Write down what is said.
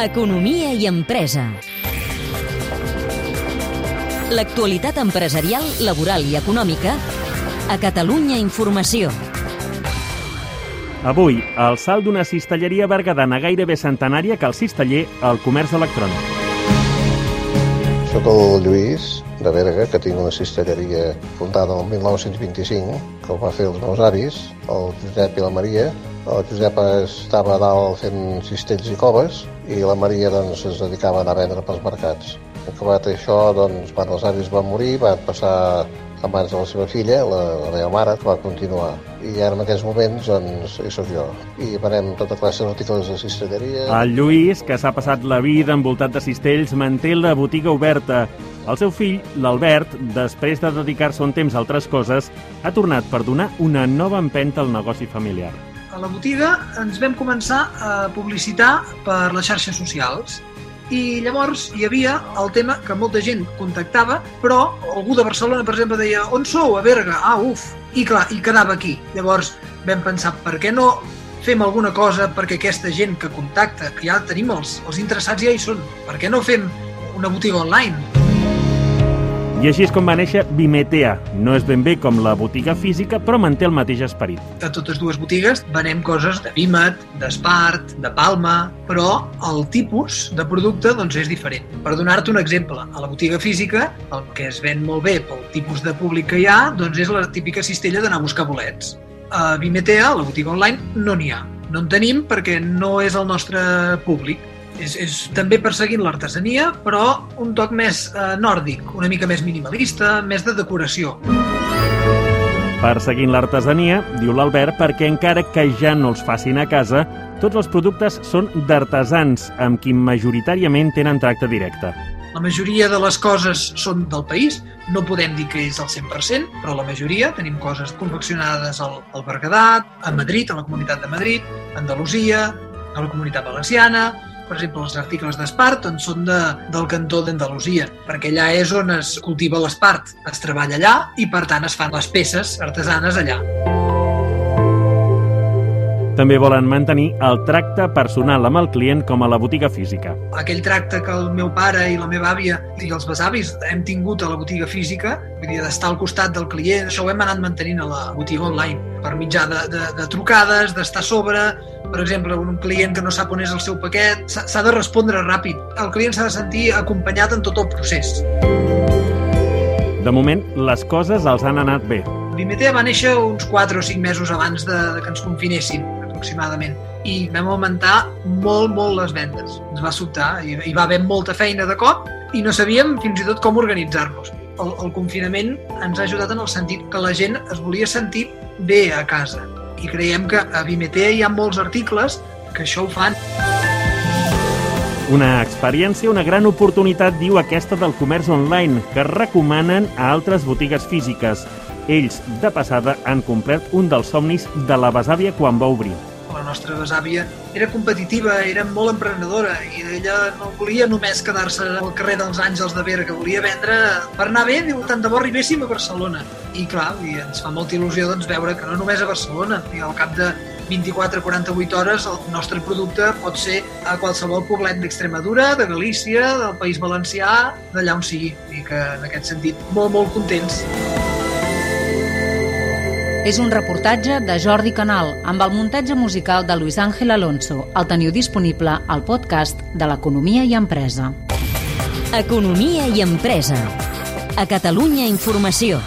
Economia i empresa. L'actualitat empresarial, laboral i econòmica a Catalunya Informació. Avui, el salt d'una cistelleria bergadana gairebé centenària que el cisteller al comerç electrònic. Soc el Lluís, de Berga, que tinc una cistelleria fundada el 1925, que ho va fer els meus avis, el Josep i la Maria. El Josep estava a dalt fent cistells i coves i la Maria doncs, es dedicava a anar a vendre pels mercats. Acabat això, doncs, quan els avis van morir, va passar a mans de la seva filla, la, la meva mare, que va continuar. I ara en aquests moments, doncs, hi sóc jo. I venem tota classe d'articles de cistelleria. El Lluís, que s'ha passat la vida envoltat de cistells, manté la botiga oberta. El seu fill, l'Albert, després de dedicar-se un temps a altres coses, ha tornat per donar una nova empenta al negoci familiar. A la botiga ens vam començar a publicitar per les xarxes socials i llavors hi havia el tema que molta gent contactava, però algú de Barcelona, per exemple, deia on sou? A Berga. Ah, uf! I clar, i quedava aquí. Llavors vam pensar, per què no fem alguna cosa perquè aquesta gent que contacta, que ja tenim els, els interessats ja hi són, per què no fem una botiga online? I així és com va néixer Bimetea. No és ben bé com la botiga física, però manté el mateix esperit. A totes dues botigues venem coses de Bimet, d'Espart, de Palma, però el tipus de producte doncs, és diferent. Per donar-te un exemple, a la botiga física el que es ven molt bé pel tipus de públic que hi ha doncs és la típica cistella d'anar a buscar bolets. A Bimetea, a la botiga online, no n'hi ha. No en tenim perquè no és el nostre públic és, és també perseguint l'artesania, però un toc més eh, nòrdic, una mica més minimalista, més de decoració. Perseguint l'artesania, diu l'Albert, perquè encara que ja no els facin a casa, tots els productes són d'artesans, amb qui majoritàriament tenen tracte directe. La majoria de les coses són del país, no podem dir que és el 100%, però la majoria tenim coses confeccionades al, al Berguedat, a Madrid, a la Comunitat de Madrid, a Andalusia, a la Comunitat Valenciana, per exemple, els articles d'Espart doncs són de, del cantó d'Andalusia, perquè allà és on es cultiva l'espart, es treballa allà i per tant es fan les peces artesanes allà. També volen mantenir el tracte personal amb el client com a la botiga física. Aquell tracte que el meu pare i la meva àvia i els besavis hem tingut a la botiga física, vull dir, d'estar al costat del client, això ho hem anat mantenint a la botiga online, per mitjà de, de, de trucades, d'estar a sobre, per exemple, un client que no sap on és el seu paquet, s'ha de respondre ràpid. El client s'ha de sentir acompanyat en tot el procés. De moment, les coses els han anat bé. Bimetea va néixer uns 4 o 5 mesos abans de, de que ens confinessin, aproximadament, i vam augmentar molt, molt les vendes. Ens va sobtar, i hi va haver molta feina de cop, i no sabíem fins i tot com organitzar-nos. El, el confinament ens ha ajudat en el sentit que la gent es volia sentir bé a casa, i creiem que a Bimetea hi ha molts articles que això ho fan. Una experiència, una gran oportunitat, diu aquesta del comerç online, que recomanen a altres botigues físiques. Ells, de passada, han complert un dels somnis de la besàvia quan va obrir nostra besàvia era competitiva, era molt emprenedora i ella no volia només quedar-se al carrer dels Àngels de Berga, volia vendre per anar bé, diu, tant de bo arribéssim a Barcelona. I clar, i ens fa molta il·lusió doncs, veure que no només a Barcelona, i al cap de 24-48 hores el nostre producte pot ser a qualsevol poblet d'Extremadura, de Galícia, del País Valencià, d'allà on sigui. I que en aquest sentit molt, molt contents. És un reportatge de Jordi Canal amb el muntatge musical de Luis Ángel Alonso. El teniu disponible al podcast de l'Economia i Empresa. Economia i Empresa. A Catalunya Informació.